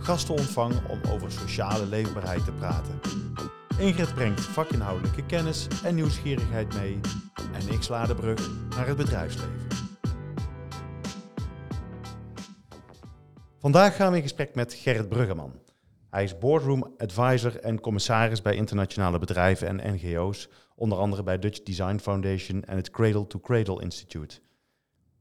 gasten ontvang om over sociale leefbaarheid te praten. Ingrid brengt vakinhoudelijke kennis en nieuwsgierigheid mee en ik sla de brug naar het bedrijfsleven. Vandaag gaan we in gesprek met Gerrit Bruggeman. Hij is boardroom advisor en commissaris bij internationale bedrijven en NGO's, onder andere bij Dutch Design Foundation en het Cradle to Cradle Institute.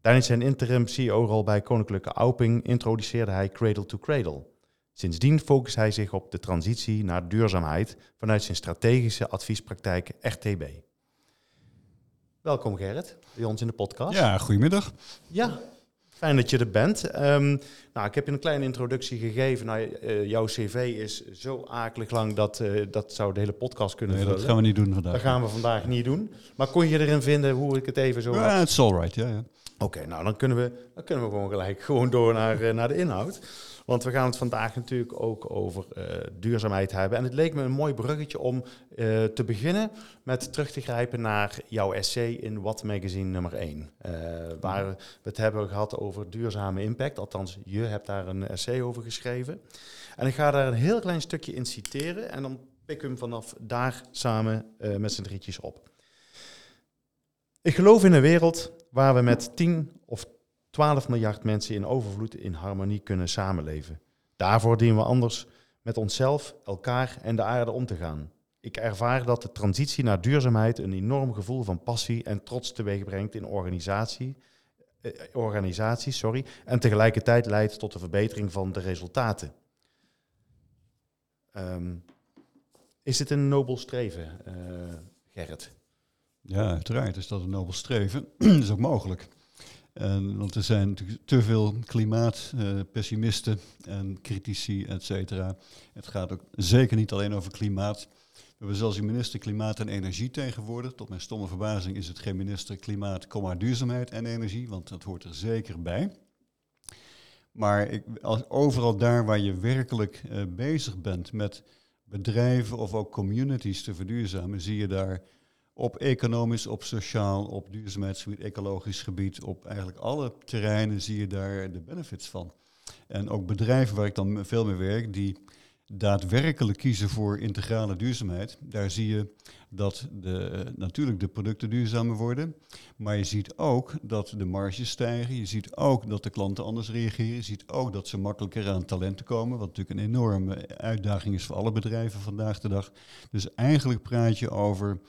Tijdens zijn interim CEO-rol bij Koninklijke Auping introduceerde hij Cradle to Cradle. Sindsdien focust hij zich op de transitie naar duurzaamheid vanuit zijn strategische adviespraktijk RTB. Welkom Gerrit, bij ons in de podcast. Ja, goedemiddag. Ja, fijn dat je er bent. Ehm, nou, ik heb je een kleine introductie gegeven. Nou, uh, jouw cv is zo akelig lang dat uh, dat zou de hele podcast kunnen nee, vullen. dat gaan we niet doen vandaag. Dat gaan we vandaag niet doen. Maar kon je erin vinden hoe ik het even zo... Ja, het is alright, ja. ja. Oké, nou dan kunnen, we, dan kunnen we gewoon gelijk gewoon door naar, uh, naar de inhoud. Want we gaan het vandaag natuurlijk ook over uh, duurzaamheid hebben. En het leek me een mooi bruggetje om uh, te beginnen met terug te grijpen naar jouw essay in What Magazine nummer 1. Uh, waar we het hebben gehad over duurzame impact. Althans, je hebt daar een essay over geschreven. En ik ga daar een heel klein stukje in citeren. En dan pik ik hem vanaf daar samen met z'n drietjes op. Ik geloof in een wereld waar we met 10 of 12 miljard mensen in overvloed in harmonie kunnen samenleven. Daarvoor dienen we anders met onszelf, elkaar en de aarde om te gaan. Ik ervaar dat de transitie naar duurzaamheid een enorm gevoel van passie en trots teweeg brengt in organisatie, eh, organisaties sorry, en tegelijkertijd leidt tot de verbetering van de resultaten. Um, is dit een nobel streven, uh, Gerrit? Ja, uiteraard is dat een nobel streven. dat is ook mogelijk. En, want er zijn natuurlijk te veel klimaatpessimisten uh, en critici, et cetera. Het gaat ook zeker niet alleen over klimaat. We hebben zelfs een minister Klimaat en Energie tegenwoordig. Tot mijn stomme verbazing is het geen minister Klimaat, komma, duurzaamheid en energie, want dat hoort er zeker bij. Maar ik, als, overal daar waar je werkelijk uh, bezig bent met bedrijven of ook communities te verduurzamen, zie je daar op economisch, op sociaal, op duurzaamheidsgebied, ecologisch gebied, op eigenlijk alle terreinen zie je daar de benefits van. En ook bedrijven waar ik dan veel mee werk, die daadwerkelijk kiezen voor integrale duurzaamheid, daar zie je dat de, natuurlijk de producten duurzamer worden, maar je ziet ook dat de marges stijgen, je ziet ook dat de klanten anders reageren, je ziet ook dat ze makkelijker aan talenten komen, wat natuurlijk een enorme uitdaging is voor alle bedrijven vandaag de dag. Dus eigenlijk praat je over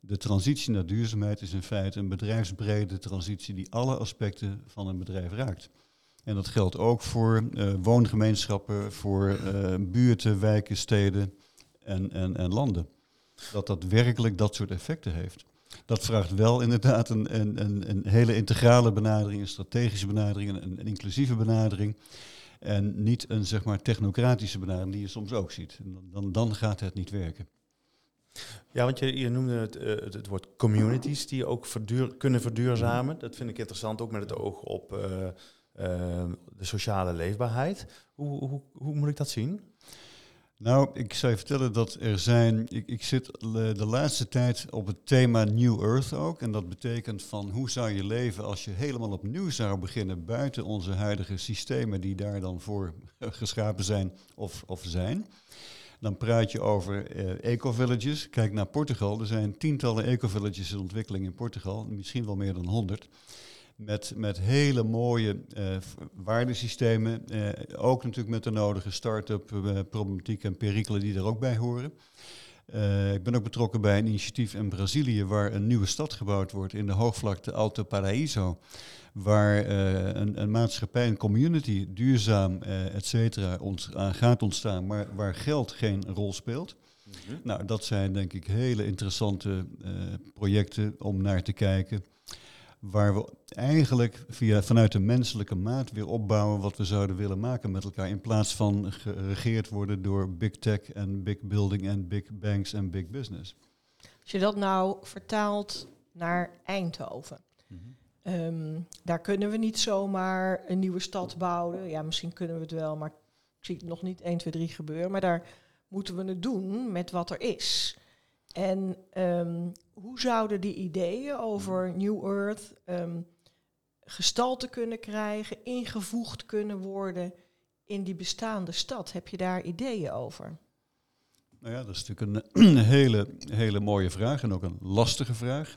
de transitie naar duurzaamheid is in feite een bedrijfsbrede transitie die alle aspecten van een bedrijf raakt. En dat geldt ook voor uh, woongemeenschappen, voor uh, buurten, wijken, steden en, en, en landen. Dat dat werkelijk dat soort effecten heeft. Dat vraagt wel inderdaad een, een, een, hele integrale benadering, een strategische benadering, een, inclusieve benadering. En niet een zeg maar technocratische benadering die je soms ook ziet. Dan, dan gaat het niet werken. Ja, want je, je noemde het, uh, het, het, woord communities die ook verduur, kunnen verduurzamen. Dat vind ik interessant, ook met het oog op uh, uh, de sociale leefbaarheid. Hoe, hoe, hoe, moet ik dat zien? Nou, ik zou je vertellen dat er zijn. Ik, ik zit de laatste tijd op het thema New Earth ook. En dat betekent van hoe zou je leven als je helemaal opnieuw zou beginnen buiten onze huidige systemen die daar dan voor geschapen zijn of, of zijn. Dan praat je over uh, eco-villages. Kijk naar Portugal. Er zijn tientallen eco-villages in ontwikkeling in Portugal. Misschien wel meer dan honderd. Met, met hele mooie uh, waardesystemen. Uh, ook natuurlijk met de nodige start-up problematiek en perikelen die er ook bij horen. Uh, ik ben ook betrokken bij een initiatief in Brazilië waar een nieuwe stad gebouwd wordt in de hoogvlakte Alto Paraíso. Waar uh, een, een, maatschappij, een community, duurzaam, uh, et cetera, ont gaat ontstaan, maar waar geld geen rol speelt. Mm -hmm. Nou, dat zijn denk ik hele interessante projecten om naar te kijken. Waar we eigenlijk via, vanuit de menselijke maat weer opbouwen wat we zouden willen maken met elkaar, in plaats van geregeerd worden door big tech en big building en big banks en big business. Als je dat nou vertaalt naar Eindhoven. Mhm. Ehm, daar kunnen we niet zomaar een nieuwe stad bouwen. Ja, misschien kunnen we het wel, maar ik zie het nog niet 1, 2, 3 gebeuren. Maar daar moeten we het doen met wat er is. En ehm, hoe zouden die ideeën over New Earth um, gestalte kunnen krijgen, ingevoegd kunnen worden in die bestaande stad? Heb je daar ideeën over? Nou ja, dat is natuurlijk een, een hele, hele mooie vraag en ook een lastige vraag.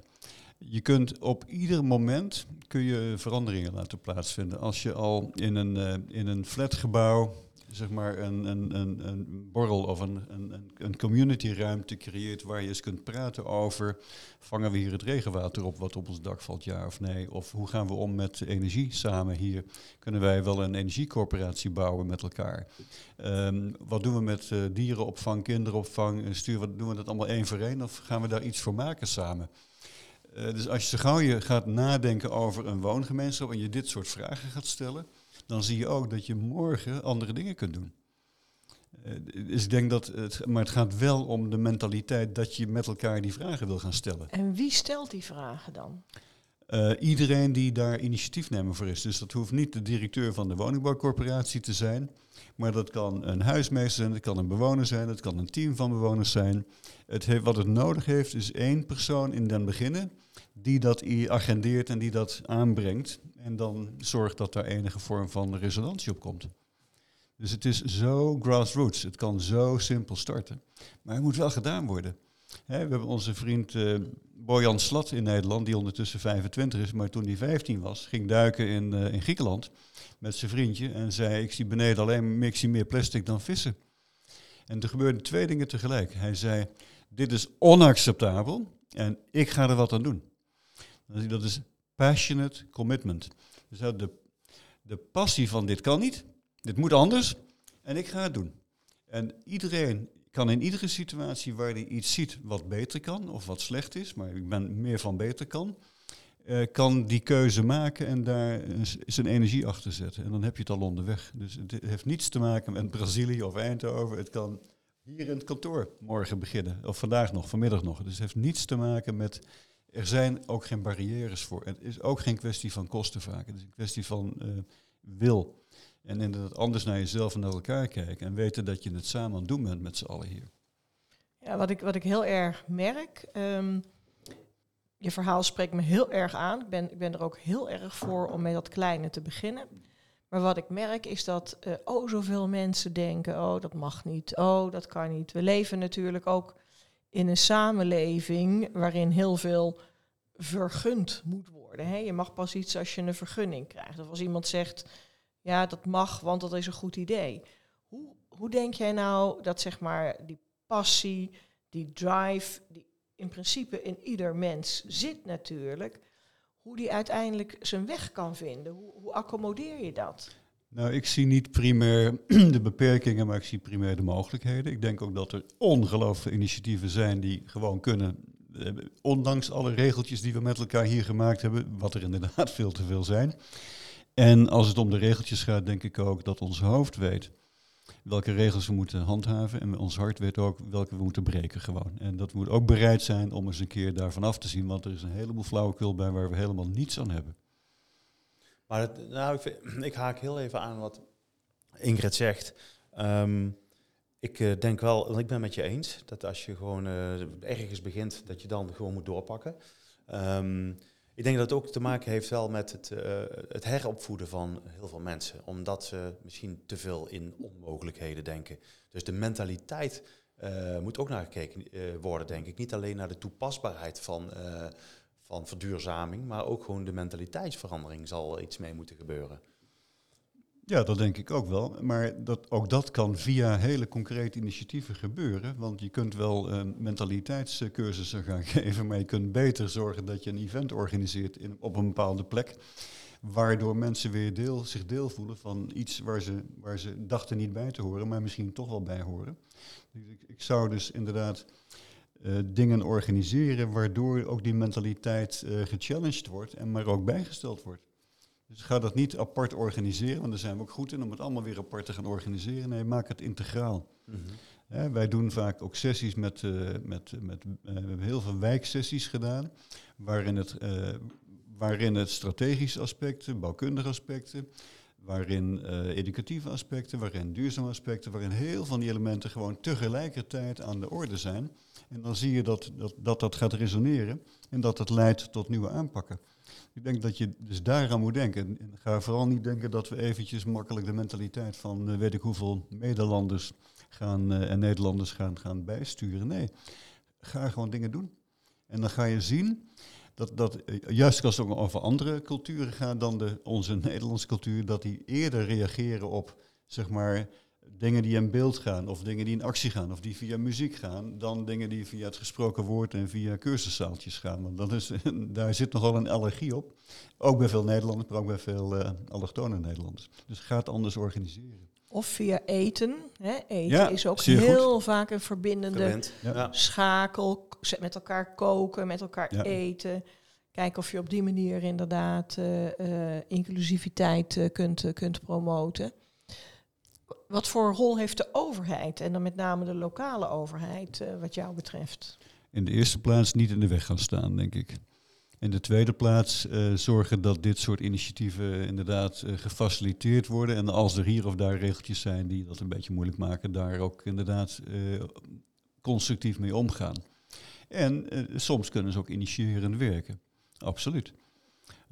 Je kunt op ieder moment kun je veranderingen laten plaatsvinden. Als je al in een, uh, in een flatgebouw zeg maar een, een, een, een borrel of een, een, een communityruimte creëert waar je eens kunt praten over, vangen we hier het regenwater op wat op ons dak valt, ja of nee? Of hoe gaan we om met energie samen hier? Kunnen wij wel een energiecoöperatie bouwen met elkaar? Um, wat doen we met uh, dierenopvang, kinderopvang? Stuur, wat, doen we dat allemaal één voor één of gaan we daar iets voor maken samen? Uh, dus als je zo gauw je gaat nadenken over een woongemeenschap en je dit soort vragen gaat stellen, dan zie je ook dat je morgen andere dingen kunt doen. Uh, dus ik denk dat het, maar het gaat wel om de mentaliteit dat je met elkaar die vragen wil gaan stellen. En wie stelt die vragen dan? Uh, iedereen die daar initiatiefnemer voor is. Dus dat hoeft niet de directeur van de woningbouwcorporatie te zijn, maar dat kan een huismeester zijn, dat kan een bewoner zijn, dat kan een team van bewoners zijn. Het heeft, wat het nodig heeft is één persoon in den beginnen die dat agendeert en die dat aanbrengt. En dan zorgt dat daar enige vorm van resonantie op komt. Dus het is zo grassroots. Het kan zo simpel starten. Maar het moet wel gedaan worden. we hebben onze vriend uh, Bojan Slat in Nederland, die ondertussen 25 is, maar toen hij 15 was, ging duiken in, uh, in Griekenland met zijn vriendje en zei: Ik zie beneden alleen ik meer plastic dan vissen. En er gebeurden twee dingen tegelijk. Hij zei: Dit is onacceptabel en ik ga er wat aan doen. Dat is passionate commitment. Dus de, de passie van dit kan niet, dit moet anders en ik ga het doen. En iedereen kan in iedere situatie waar hij iets ziet wat beter kan of wat slecht is, maar ik ben meer van beter kan, uh, kan die keuze maken en daar zijn energie achter zetten. En dan heb je het al onderweg. Dus het heeft niets te maken met Brazilië of Eindhoven. Het kan hier in het kantoor morgen beginnen, of vandaag nog, vanmiddag nog. Dus het heeft niets te maken met er zijn ook geen barrières voor. Het is ook geen kwestie van kosten vaak. Het is een kwestie van uh, wil. En inderdaad anders naar jezelf en naar elkaar kijken. En weten dat je het samen aan het doen bent met z'n allen hier. Ja, wat ik, wat ik heel erg merk. Um, je verhaal spreekt me heel erg aan. Ik ben, ik ben er ook heel erg voor om met dat kleine te beginnen. Maar wat ik merk is dat uh, oh, zoveel mensen denken: oh, dat mag niet. Oh, dat kan niet. We leven natuurlijk ook in een samenleving waarin heel veel vergund moet worden. Hè? Je mag pas iets als je een vergunning krijgt. Of als iemand zegt, ja, dat mag, want dat is een goed idee. Hoe, hoe denk jij nou dat zeg maar die passie, die drive, die in principe in ieder mens zit natuurlijk, hoe die uiteindelijk zijn weg kan vinden? Hoe, hoe accommodeer je dat? Nou, ik zie niet primair de beperkingen, maar ik zie primair de mogelijkheden. Ik denk ook dat er ongelooflijke initiatieven zijn die gewoon kunnen, eh, ondanks alle regeltjes die we met elkaar hier gemaakt hebben, wat er inderdaad veel te veel zijn. En als het om de regeltjes gaat, denk ik ook dat ons hoofd weet welke regels we moeten handhaven. En ons hart weet ook welke we moeten breken gewoon. En dat moet ook bereid zijn om eens een keer daarvan af te zien, want er is een heleboel flauwekul bij waar we helemaal niets aan hebben. Maar nou, ik, ik, haak heel even aan wat Ingrid zegt. Ehm, ik uh, denk wel, en ik ben met je eens, dat als je gewoon uh, ergens begint, dat je dan gewoon moet doorpakken. Um, ik denk dat het ook te maken heeft wel met het, uh, het heropvoeden van heel veel mensen. Omdat ze misschien te veel in onmogelijkheden denken. Dus de mentaliteit moet ook naar gekeken worden, denk ik. Niet alleen naar de toepasbaarheid van van verduurzaming, maar ook gewoon de mentaliteitsverandering zal iets mee moeten gebeuren. Ja, dat denk ik ook wel. Maar dat, ook dat kan via hele concrete initiatieven gebeuren. Want je kunt wel uh, mentaliteitscursussen gaan geven, maar je kunt beter zorgen dat je een event organiseert in, op een bepaalde plek. Waardoor mensen weer deel, zich deel voelen van iets waar ze, waar ze dachten niet bij te horen, maar misschien toch wel bij horen. Dus ik, ik zou dus inderdaad eh, dingen organiseren waardoor ook die mentaliteit eh, gechallenged wordt en maar ook bijgesteld wordt. Dus ga dat niet apart organiseren, want daar zijn we ook goed in om het allemaal weer apart te gaan organiseren. Nee, maak het integraal. Mhm. Wij doen vaak ook sessies met, eh, met, met we hebben heel veel wijksessies gedaan, waarin het, waarin het strategische aspecten, bouwkundige aspecten, waarin educatieve aspecten, waarin duurzame aspecten, waarin heel van die elementen gewoon tegelijkertijd aan de orde zijn. En dan zie je dat dat, dat, dat gaat resoneren en dat dat leidt tot nieuwe aanpakken. Ik denk dat je dus daaraan moet denken. En ga vooral niet denken dat we eventjes makkelijk de mentaliteit van eh, weet ik hoeveel Nederlanders gaan, eh, en Nederlanders gaan, gaan bijsturen. Nee, ga gewoon dingen doen. En dan ga je zien dat, dat eh, juist als het over andere culturen gaat dan de, onze Nederlandse cultuur, dat die eerder reageren op zeg maar, dingen die in beeld gaan, of dingen die in actie gaan, of die via muziek gaan, dan dingen die via het gesproken woord en via cursuszaaltjes gaan. Want dat is, daar zit nogal een allergie op. Ook bij veel Nederlanders, maar ook bij veel uh, allochtone Nederlanders. Dus ga het anders organiseren. Of via eten. Hè? Eten Ja, is ook heel vaak een verbindende. Ja. Schakel. Met elkaar koken, met elkaar Ja. eten. Kijken of je op die manier inderdaad eh, eh, inclusiviteit kunt, kunt promoten. Wat voor rol heeft de overheid en dan met name de lokale overheid eh, wat jou betreft? In de eerste plaats niet in de weg gaan staan, denk ik. In de tweede plaats eh, zorgen dat dit soort initiatieven inderdaad eh, gefaciliteerd worden. En als er hier of daar regeltjes zijn die dat een beetje moeilijk maken, daar ook inderdaad constructief mee omgaan. En soms kunnen ze ook initiërend werken. Absoluut.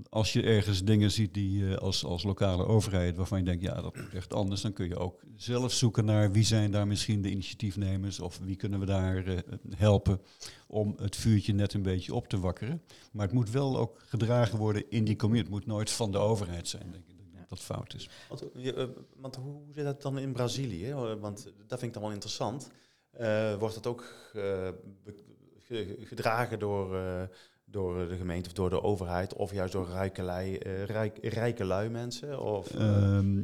Als je ergens dingen ziet die eh, als, als lokale overheid, waarvan je denkt, ja, dat moet echt anders, dan kun je ook zelf zoeken naar wie zijn daar misschien de initiatiefnemers of wie kunnen we daar eh, helpen om het vuurtje net een beetje op te wakkeren. Maar het moet wel ook gedragen worden in die community. Het moet nooit van de overheid zijn, denk ik. Dat fout is. Want, eh, hoe zit dat dan in Brazilië? Want dat vind ik dan wel interessant. Wordt dat ook gedragen door, door de gemeente of door de overheid of juist door rijke, lui, eh, rijk, rijke lui mensen? Of, eh, Ehm,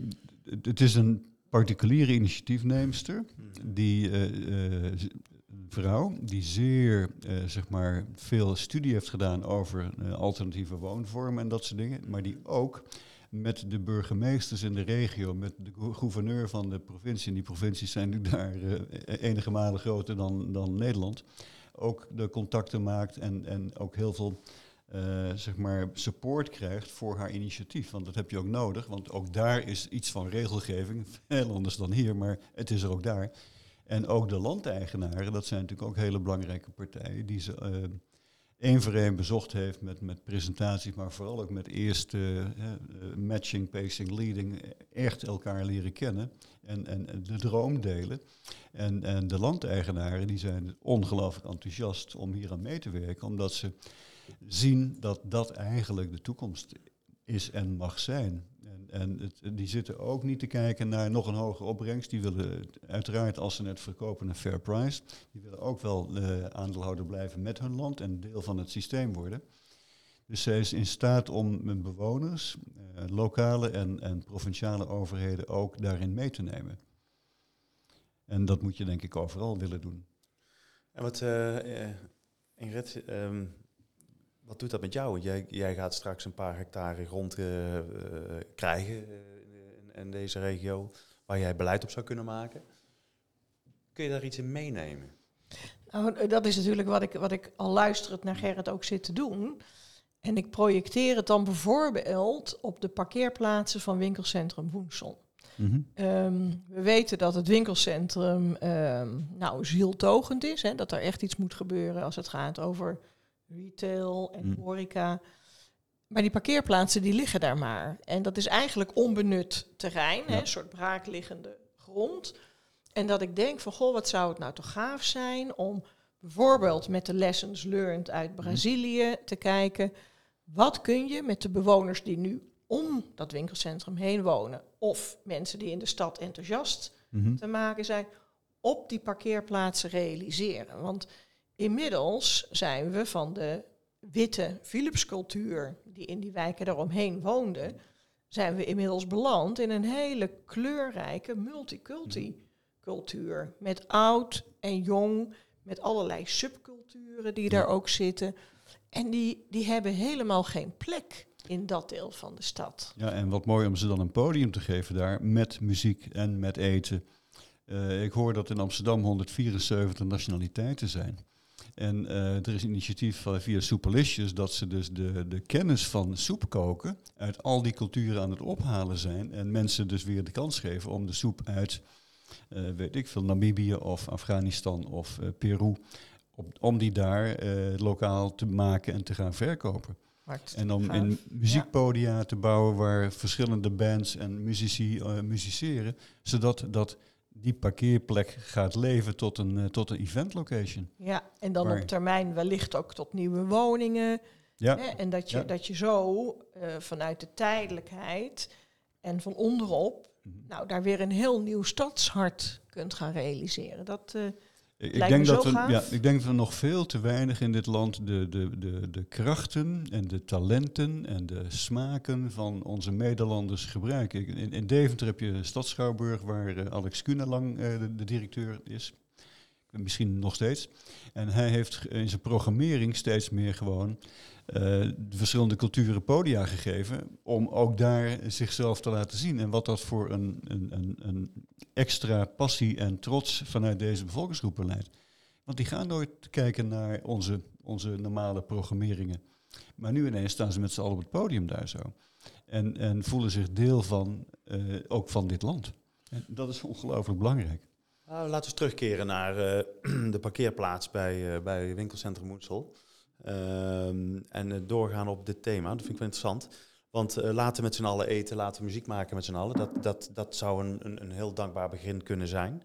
het- is een particuliere initiatiefneemster. mhm. die eh, vrouw die zeer zeg maar veel studie heeft gedaan over alternatieve woonvormen en dat soort dingen, maar die ook met de burgemeesters in de regio, met de gou- gouverneur van de provincie, en die provincies zijn nu daar eh, enige malen groter dan, dan Nederland, ook de contacten maakt en, en ook heel veel eh, zeg maar support krijgt voor haar initiatief. Want dat heb je ook nodig, want ook daar is iets van regelgeving, veel anders dan hier, maar het is er ook daar. En ook de landeigenaren, dat zijn natuurlijk ook hele belangrijke partijen, die ze eh, één voor één bezocht heeft met, met presentaties, maar vooral ook met eerste eh, matching, pacing, leading, eh, echt elkaar leren kennen en, en en de droom delen. En, en de landeigenaren die zijn ongelooflijk enthousiast om hier aan mee te werken, omdat ze zien dat dat eigenlijk de toekomst is en mag zijn. En, het, die zitten ook niet te kijken naar nog een hogere opbrengst. Die willen uiteraard, als ze het verkopen, een fair price. Die willen ook wel eh, aandeelhouder blijven met hun land en deel van het systeem worden. Dus zij is in staat om met bewoners, eh, lokale en, en provinciale overheden ook daarin mee te nemen. En dat moet je denk ik overal willen doen. En wat, eh, Ingrid, ehm, wat doet dat met jou? Jij, jij gaat straks een paar hectare grond eh, eh, krijgen eh, in, in deze regio, waar jij beleid op zou kunnen maken. Kun je daar iets in meenemen? Nou, dat is natuurlijk wat ik, wat ik al luisterend naar Gerrit ook zit te doen. En ik projecteer het dan bijvoorbeeld op de parkeerplaatsen van winkelcentrum Woensel. Ehm, we weten dat het winkelcentrum ehm, nou, zieltogend is. Hè, dat er echt iets moet gebeuren als het gaat over retail en Mm. horeca. Maar die parkeerplaatsen die liggen daar maar. En dat is eigenlijk onbenut terrein, hè, een soort braakliggende grond. En dat ik denk van, goh, wat zou het nou toch gaaf zijn om bijvoorbeeld met de lessons learned uit Brazilië te kijken. Wat kun je met de bewoners die nu om dat winkelcentrum heen wonen, of mensen die in de stad enthousiast Mhm. te maken zijn, op die parkeerplaatsen realiseren? Want inmiddels zijn we van de witte Philipscultuur, die in die wijken daaromheen woonde, zijn we inmiddels beland in een hele kleurrijke multiculti-cultuur. Met oud en jong, met allerlei subculturen die daar ook zitten. En die, die hebben helemaal geen plek in dat deel van de stad. Ja, en wat mooi om ze dan een podium te geven daar met muziek en met eten. Uh, ik hoor dat in Amsterdam 174 nationaliteiten zijn. En uh, er is een initiatief via Soepelicious dat ze dus de, de kennis van soep koken uit al die culturen aan het ophalen zijn. En mensen dus weer de kans geven om de soep uit, uh, weet ik veel, Namibië of Afghanistan of uh, Peru, op, om die daar lokaal te maken en te gaan verkopen. En om in muziekpodia te bouwen waar verschillende bands en muzici musiceren, zodat dat die parkeerplek gaat leven tot een, uh, tot een event location. Ja, en dan op termijn wellicht ook tot nieuwe woningen. Ja. Hè, en dat je, dat je zo uh, vanuit de tijdelijkheid en van onderop, mm -hmm. nou daar weer een heel nieuw stadshart kunt gaan realiseren. Dat, uh, ik denk, dat we, ja, ik denk dat we nog veel te weinig in dit land de, de, de, de krachten en de talenten en de smaken van onze Nederlanders gebruiken. In, in Deventer heb je Stadschouwburg, waar uh, Alex Kunelang uh, de, de, directeur is. Misschien nog steeds. En hij heeft in zijn programmering steeds meer gewoon de verschillende culturen podia gegeven om ook daar zichzelf te laten zien. En wat dat voor een, een, een, extra passie en trots vanuit deze bevolkingsgroepen leidt. Want die gaan nooit kijken naar onze, onze normale programmeringen. Maar nu ineens staan ze met z'n allen op het podium daar zo. En, en voelen zich deel van, uh, ook van dit land. En dat is ongelooflijk belangrijk. Nou, laten we terugkeren naar uh, de parkeerplaats bij, uh, bij winkelcentrum Moedsel. Um, en doorgaan op dit thema. Dat vind ik wel interessant. Want uh, laten met z'n allen eten, laten muziek maken met z'n allen. Dat, dat, dat zou een, een, een heel dankbaar begin kunnen zijn.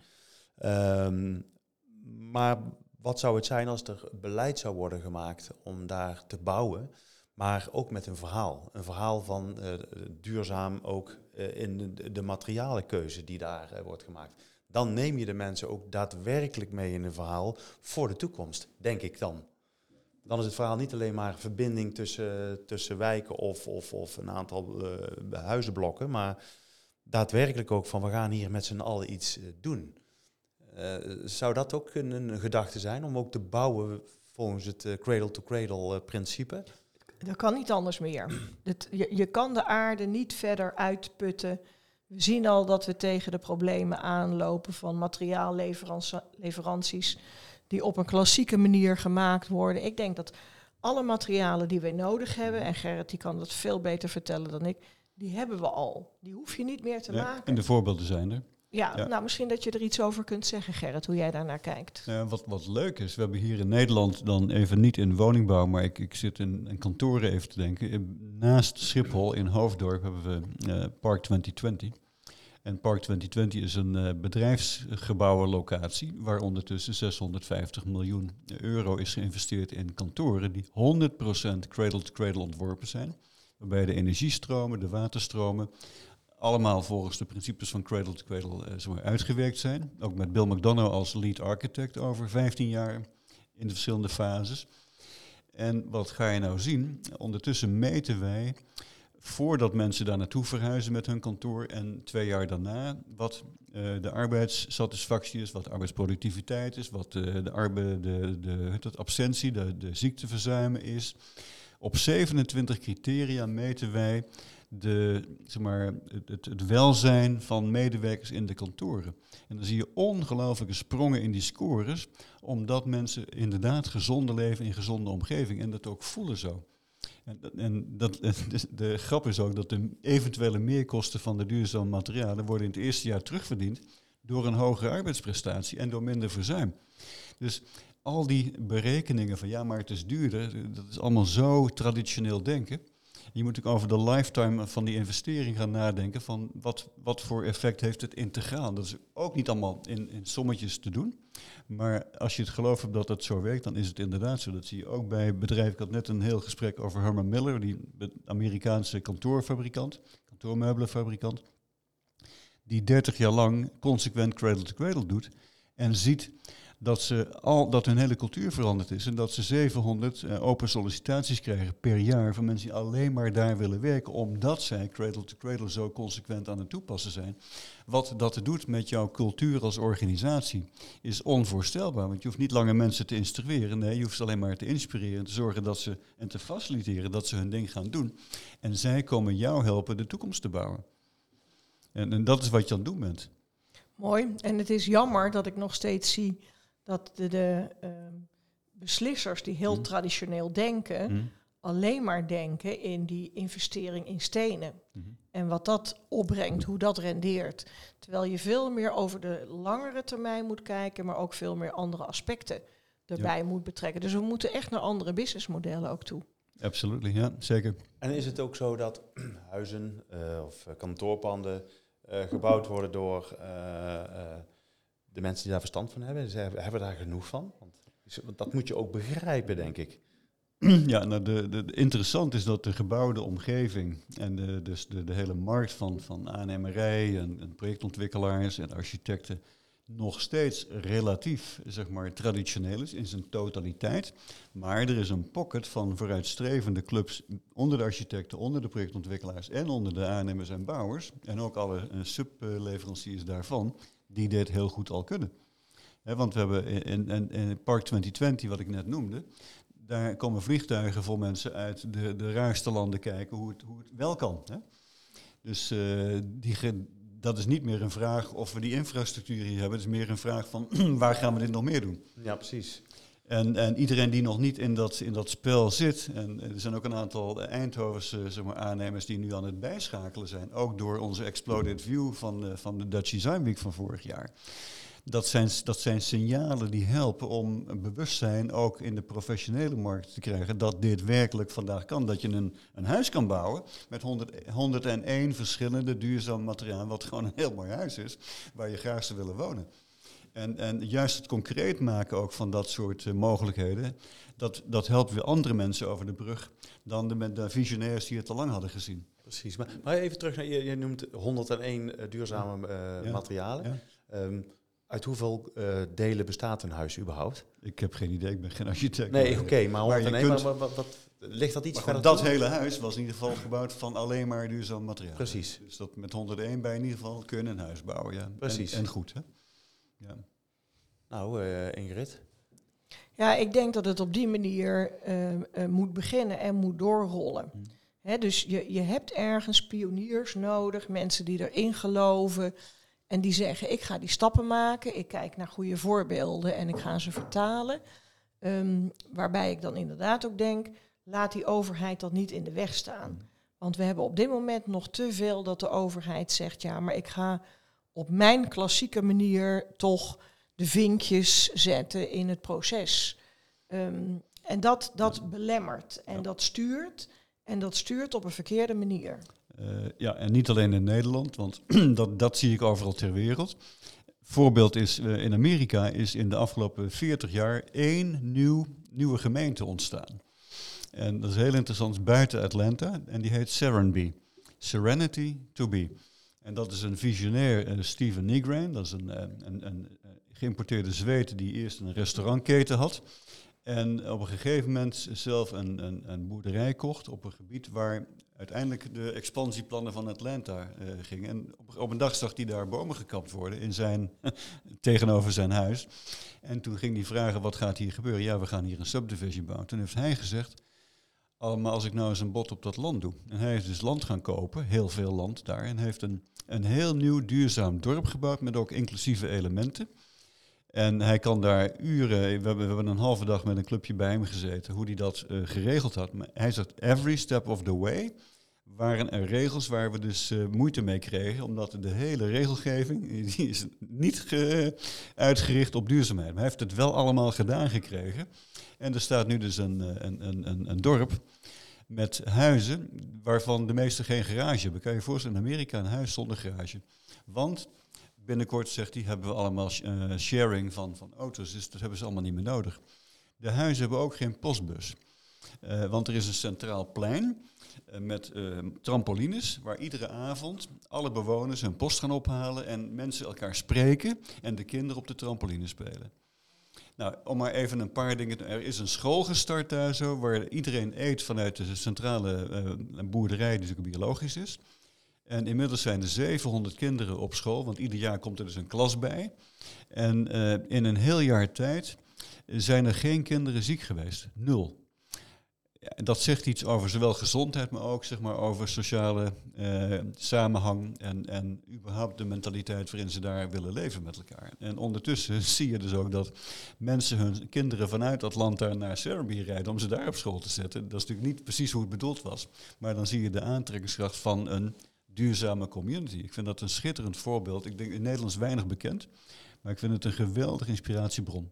Um, maar wat zou het zijn als er beleid zou worden gemaakt om daar te bouwen, maar ook met een verhaal. Een verhaal van uh, duurzaam ook in de, de materialenkeuze die daar wordt gemaakt. Dan neem je de mensen ook daadwerkelijk mee in een verhaal voor de toekomst, denk ik dan dan is het verhaal niet alleen maar verbinding tussen, tussen wijken of, of, of een aantal uh, huizenblokken, maar daadwerkelijk ook van we gaan hier met z'n allen iets uh, doen. Uh, zou dat ook een, gedachte zijn om ook te bouwen volgens het cradle-to-cradle principe? Dat kan niet anders meer. Je, je kan de aarde niet verder uitputten. We zien al dat we tegen de problemen aanlopen van materiaalleveranties die op een klassieke manier gemaakt worden. Ik denk dat alle materialen die wij nodig hebben, en Gerrit die kan dat veel beter vertellen dan ik, die hebben we al. Die hoef je niet meer te ja, maken. En de voorbeelden zijn er. Ja, nou misschien dat je er iets over kunt zeggen, Gerrit, hoe jij daarnaar kijkt. Ja, wat, wat leuk is, we hebben hier in Nederland dan even niet in woningbouw, maar ik, ik zit in, in kantoren even te denken. Naast Schiphol in Hoofddorp hebben we uh, Park 2020. En Park 2020 is een uh, bedrijfsgebouwenlocatie waar ondertussen 650 miljoen euro is geïnvesteerd in kantoren die 100% cradle-to-cradle ontworpen zijn. Waarbij de energiestromen, de waterstromen, allemaal volgens de principes van cradle-to-cradle -cradle, uh, uitgewerkt zijn. Ook met Bill McDonough als lead architect over 15 jaar in de verschillende fases. En wat ga je nou zien? Ondertussen meten wij voordat mensen daar naartoe verhuizen met hun kantoor en twee jaar daarna, wat uh, de arbeidssatisfactie is, wat de arbeidsproductiviteit is, wat uh, de, arbeid, de, de, de absentie, de, de ziekteverzuimen is. Op 27 criteria meten wij de, zeg maar, het, het, welzijn van medewerkers in de kantoren. En dan zie je ongelooflijke sprongen in die scores, omdat mensen inderdaad gezonder leven in gezonde omgeving en dat ook voelen zo. En, en dat, de, de, grap is ook dat de eventuele meerkosten van de duurzame materialen worden in het eerste jaar terugverdiend door een hogere arbeidsprestatie en door minder verzuim. Dus al die berekeningen van ja, maar het is duurder, dat is allemaal zo traditioneel denken. Je moet ook over de lifetime van die investering gaan nadenken van wat, wat voor effect heeft het integraal. Dat is ook niet allemaal in, in sommetjes te doen. Maar als je het geloof hebt dat het zo werkt, dan is het inderdaad zo. Dat zie je ook bij bedrijven. Ik had net een heel gesprek over Herman Miller, die Amerikaanse kantoorfabrikant, kantoormeubelfabrikant, die 30 jaar lang consequent cradle-to-cradle doet en ziet dat, ze al, dat hun hele cultuur veranderd is en dat ze 700 eh, open sollicitaties krijgen per jaar van mensen die alleen maar daar willen werken, omdat zij cradle to cradle zo consequent aan het toepassen zijn. Wat dat doet met jouw cultuur als organisatie is onvoorstelbaar, want je hoeft niet langer mensen te instrueren, nee, je hoeft ze alleen maar te inspireren en te zorgen dat ze en te faciliteren dat ze hun ding gaan doen. En zij komen jou helpen de toekomst te bouwen. En, en dat is wat je aan het doen bent. Mooi. En het is jammer dat ik nog steeds zie dat de, de ehm, beslissers die heel Mhm. traditioneel denken, Hm? alleen maar denken in die investering in stenen. Mhm. En wat dat opbrengt, hoe dat rendeert. Terwijl je veel meer over de langere termijn moet kijken, maar ook veel meer andere aspecten erbij moet betrekken. Dus we moeten echt naar andere businessmodellen ook toe. Absoluut, ja, zeker. En is het ook zo dat huizen eh, of kantoorpanden eh, gebouwd worden door eh, eh, de mensen die daar verstand van hebben? Ze hebben, daar genoeg van? Want, dat moet je ook begrijpen, denk ik. Ja, nou de, de, interessant is dat de gebouwde omgeving en dus de, de hele markt van, van aannemerij en, en projectontwikkelaars en architecten nog steeds relatief zeg maar, traditioneel is in zijn totaliteit. Maar er is een pocket van vooruitstrevende clubs onder de architecten, onder de projectontwikkelaars en onder de aannemers en bouwers. En ook alle eh, subleveranciers daarvan, die dit heel goed al kunnen. Want we hebben in, in, in Park 2020, wat ik net noemde, daar komen vliegtuigen vol mensen uit de, de raarste landen kijken hoe het, hoe het wel kan. Dus eh, die dat is niet meer een vraag of we die infrastructuur hier hebben. Het is meer een vraag van waar gaan we dit nog meer doen? Ja, precies. En, en iedereen die nog niet in dat, in dat spel zit, en er zijn ook een aantal Eindhovense zeg maar, aannemers die nu aan het bijschakelen zijn, ook door onze Exploded View van, de- van de Dutch Design Week van vorig jaar. Dat zijn, dat zijn signalen die helpen om bewustzijn ook in de professionele markt te krijgen dat dit werkelijk vandaag kan. Dat je een, een huis kan bouwen met 100, 101 verschillende duurzame materialen, wat gewoon een heel mooi huis is, waar je graag zou willen wonen. En, en juist het concreet maken ook van dat soort eh, mogelijkheden, dat, dat helpt weer andere mensen over de brug dan de, met de visionairs die het al lang hadden gezien. Precies. Maar, maar even terug naar, je, je noemt 101 eh, duurzame eh, Ja. materialen. Ja? Ehm, uit hoeveel delen bestaat een huis überhaupt? Ik heb geen idee, ik ben geen architect. Nee, oké, maar Maar je 101, maar, kunt- wat, wat, ligt dat iets Maar verder dat toe? hele huis was in ieder geval gebouwd van alleen maar duurzaam materiaal. Precies. Dus dat met 101 bij in ieder geval kun je een huis bouwen. Ja. Precies. En, en goed, hè? Ja. Nou, eh, Ingrid. Ja, ik denk dat het op die manier eh, eh, moet beginnen en moet doorrollen. Hmm. Hè, dus je, je hebt ergens pioniers nodig, mensen die erin geloven en die zeggen: ik ga die stappen maken, ik kijk naar goede voorbeelden en ik ga ze vertalen. Ehm, waarbij ik dan inderdaad ook denk: laat die overheid dat niet in de weg staan. Want we hebben op dit moment nog te veel dat de overheid zegt: ja, maar ik ga op mijn klassieke manier toch de vinkjes zetten in het proces. Ehm, en dat, dat belemmert en Ja. dat stuurt. En dat stuurt op een verkeerde manier. Eh, ja, en niet alleen in Nederland, want dat, dat zie ik overal ter wereld. Voorbeeld is, eh, in Amerika is in de afgelopen 40 jaar één nieuw, nieuwe gemeente ontstaan. En dat is heel interessant, buiten Atlanta, en die heet Serenbe. Serenity to be. En dat is een visionair, eh, Steven Nigran, dat is een, eh, een, een, eh, geïmporteerde Zweed die eerst een restaurantketen had. En op een gegeven moment zelf een, een, een boerderij kocht op een gebied waar uiteindelijk de expansieplannen van Atlanta gingen. En op, op een dag zag hij daar bomen gekapt worden in zijn, tegenover zijn huis. En toen ging hij vragen, wat gaat hier gebeuren? Ja, we gaan hier een subdivision bouwen. Toen heeft hij gezegd, oh, maar als ik nou eens een bod op dat land doe. En hij heeft dus land gaan kopen, heel veel land daar. En heeft een, een heel nieuw duurzaam dorp gebouwd met ook inclusieve elementen. En hij kan daar uren, we hebben, we hebben een halve dag met een clubje bij hem gezeten, hoe hij dat eh, geregeld had. Maar hij zegt, every step of the way waren er regels waar we dus eh, moeite mee kregen, omdat de hele regelgeving, die is niet ge- uitgericht op duurzaamheid. Maar hij heeft het wel allemaal gedaan gekregen. En er staat nu dus een, eh, een, een, een, een dorp met huizen waarvan de meeste geen garage hebben. Kan je je voorstellen, in Amerika een huis zonder garage. Want binnenkort, zegt hij, hebben we allemaal eh, sharing van, van auto's, dus dat hebben ze allemaal niet meer nodig. De huizen hebben ook geen postbus. Eh, want er is een centraal plein met trampolines waar iedere avond alle bewoners hun post gaan ophalen en mensen elkaar spreken en de kinderen op de trampoline spelen. Nou, om maar even een paar dingen. te- Er is een school gestart daar zo, waar iedereen eet vanuit de centrale eh, boerderij, die natuurlijk biologisch is. En inmiddels zijn er 700 kinderen op school, want ieder jaar komt er dus een klas bij. En eh, in een heel jaar tijd zijn er geen kinderen ziek geweest. Nul. Dat zegt iets over zowel gezondheid, maar ook zeg maar, over sociale eh, samenhang en, en überhaupt de mentaliteit waarin ze daar willen leven met elkaar. En ondertussen zie je dus ook dat mensen hun kinderen vanuit Atlanta naar Serbia rijden om ze daar op school te zetten. Dat is natuurlijk niet precies hoe het bedoeld was. Maar dan zie je de aantrekkingskracht van een duurzame community. Ik vind dat een schitterend voorbeeld. Ik denk in Nederlands weinig bekend, maar ik vind het een geweldige inspiratiebron.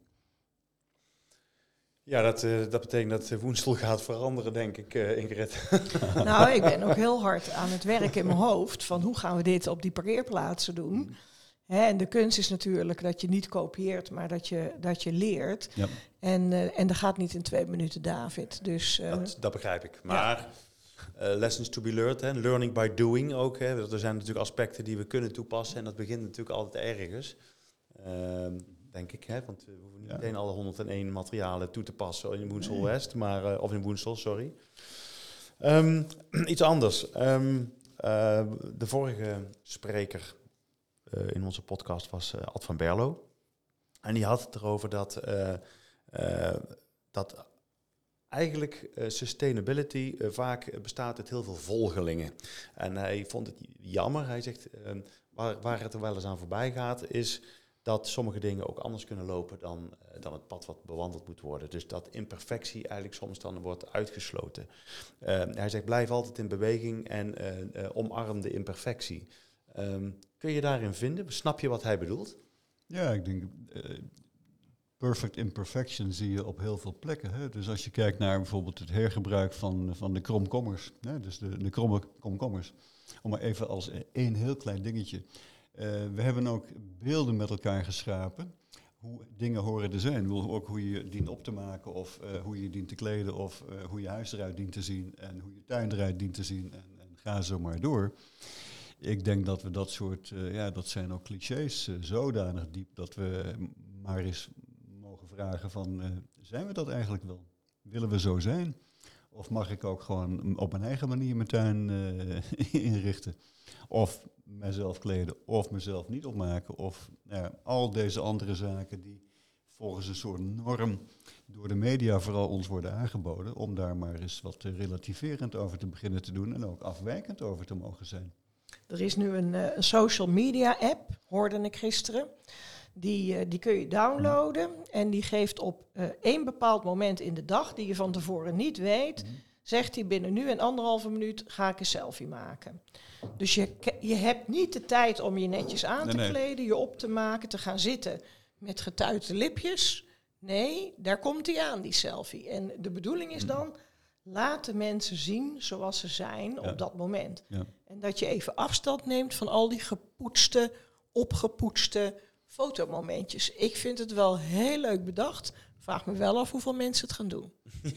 Ja, dat, eh, dat betekent dat Woensel gaat veranderen, denk ik, eh, Ingrid. Nou, ik ben ook heel hard aan het werk in mijn hoofd van hoe gaan we dit op die parkeerplaatsen doen. Hè, en de kunst is natuurlijk dat je niet kopieert, maar dat je, dat je leert. Ja. En, eh, en dat gaat niet in twee minuten, David. Dus eh, Dat, dat begrijp ik. Maar eh, lessons to be learned, hè, learning by doing ook. Hè. Er zijn natuurlijk aspecten die we kunnen toepassen en dat begint natuurlijk altijd ergens. Ehm, denk ik, hè, want we hoeven niet meteen alle 101 materialen toe te passen in Woensel West, maar, eh, of in Woensel, sorry. Ehm, iets anders. Ehm, eh, de vorige spreker eh, in onze podcast was eh, Ad van Berlo. En die had het erover dat, eh, eh, dat eigenlijk eh, sustainability eh, vaak bestaat uit heel veel volgelingen. En hij vond het jammer. Hij zegt, eh, waar, waar het er wel eens aan voorbij gaat, is dat sommige dingen ook anders kunnen lopen dan, eh, dan het pad wat bewandeld moet worden. Dus dat imperfectie eigenlijk soms dan wordt uitgesloten. Eh, hij zegt, blijf altijd in beweging en eh, eh, omarm de imperfectie. Ehm, kun je daarin vinden? Snap je wat hij bedoelt? Ja, ik denk, perfect imperfection zie je op heel veel plekken. Hè? Dus als je kijkt naar bijvoorbeeld het hergebruik van, van de kromkommers, hè? dus de, de kromme komkommers. Om maar even als één heel klein dingetje. Eh, we hebben ook beelden met elkaar geschapen hoe dingen horen te zijn. Ook hoe je dient op te maken, of eh, hoe je dient te kleden, of eh, hoe je huis eruit dient te zien, en hoe je tuin eruit dient te zien, en, en ga zo maar door. Ik denk dat we dat soort, ja, dat zijn ook clichés zodanig diep dat we maar eens mogen vragen van, zijn we dat eigenlijk wel? Willen we zo zijn? Of mag ik ook gewoon op mijn eigen manier mijn tuin eh, inrichten? Of mezelf kleden, of mezelf niet opmaken, of nou al deze andere zaken die volgens een soort norm door de media vooral ons worden aangeboden, om daar maar eens wat relativerend over te beginnen te doen en ook afwijkend over te mogen zijn. er is nu een, eh, social media app, hoorde ik gisteren. Die, eh, die kun je downloaden en die geeft op eh, één bepaald moment in de dag, die je van tevoren niet weet, zegt hij binnen nu en anderhalve minuut ga ik een selfie maken. Dus je, je hebt niet de tijd om je netjes aan Nee, te nee. kleden, je op te maken, te gaan zitten met getuite lipjes. Nee, daar komt hij aan, die selfie. En de bedoeling is dan, laat de mensen zien zoals ze zijn Ja. op dat moment. Ja. En dat je even afstand neemt van al die gepoetste, opgepoetste fotomomentjes. Ik vind het wel heel leuk bedacht. Vraag me wel af hoeveel mensen het gaan doen.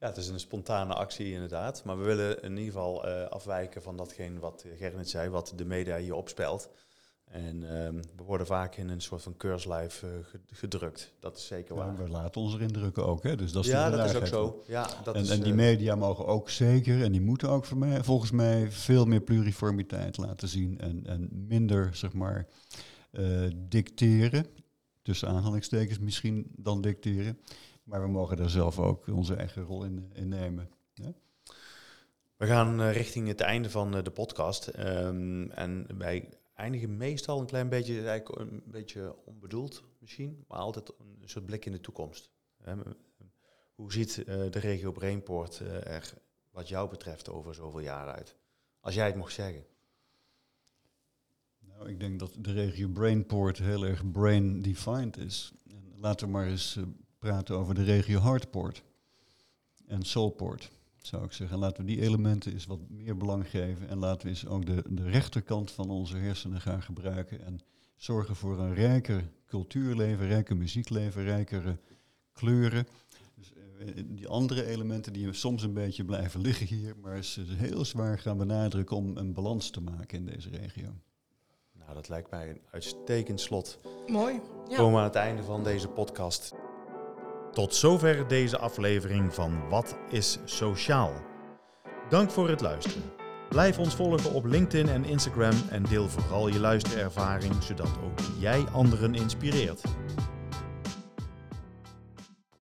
Ja, het is een spontane actie inderdaad. Maar we willen in ieder geval eh, afwijken van datgene wat Gerrit zei, wat de media hier opspelt. En ehm, we worden vaak in een soort van keurslijf eh, ge- gedrukt. Dat is zeker waar. Ja, we laten ons erin drukken ook, hè? dus dat is ja, de dat is ook zo. Ja, dat En, is, en die eh, media mogen ook zeker, en die moeten ook voor mij, volgens mij veel meer pluriformiteit laten zien en, en minder, zeg maar, dicteren, tussen aanhalingstekens misschien dan dicteren. Maar we mogen daar zelf ook onze eigen rol in, in nemen. We gaan eh, richting het einde van eh, de podcast. Ehm, en wij eindigen meestal een klein beetje, eigenlijk een beetje onbedoeld misschien, maar altijd een soort blik in de toekomst. Hoe ziet eh, de regio Brainport eh, er wat jou betreft over zoveel jaar uit? Als jij het mocht zeggen. Nou, ik denk dat de regio Brainport heel erg brain-defined is. En laten we maar eens eh, praten over de regio Heartport en Soulport, zou ik zeggen. Laten we die elementen eens wat meer belang geven en laten we eens ook de, de rechterkant van onze hersenen gaan gebruiken en zorgen voor een rijker cultuurleven, rijker muziekleven, rijkere kleuren. Dus, eh, die andere elementen die soms een beetje blijven liggen hier, maar is heel zwaar gaan benadrukken om een balans te maken in deze regio. Nou, dat lijkt mij een uitstekend slot. Mooi. Ja. Komen we aan het einde van deze podcast. Tot zover deze aflevering van Wat is Sociaal? Dank voor het luisteren. Blijf ons volgen op LinkedIn en Instagram en deel vooral je luisterervaring, zodat ook jij anderen inspireert.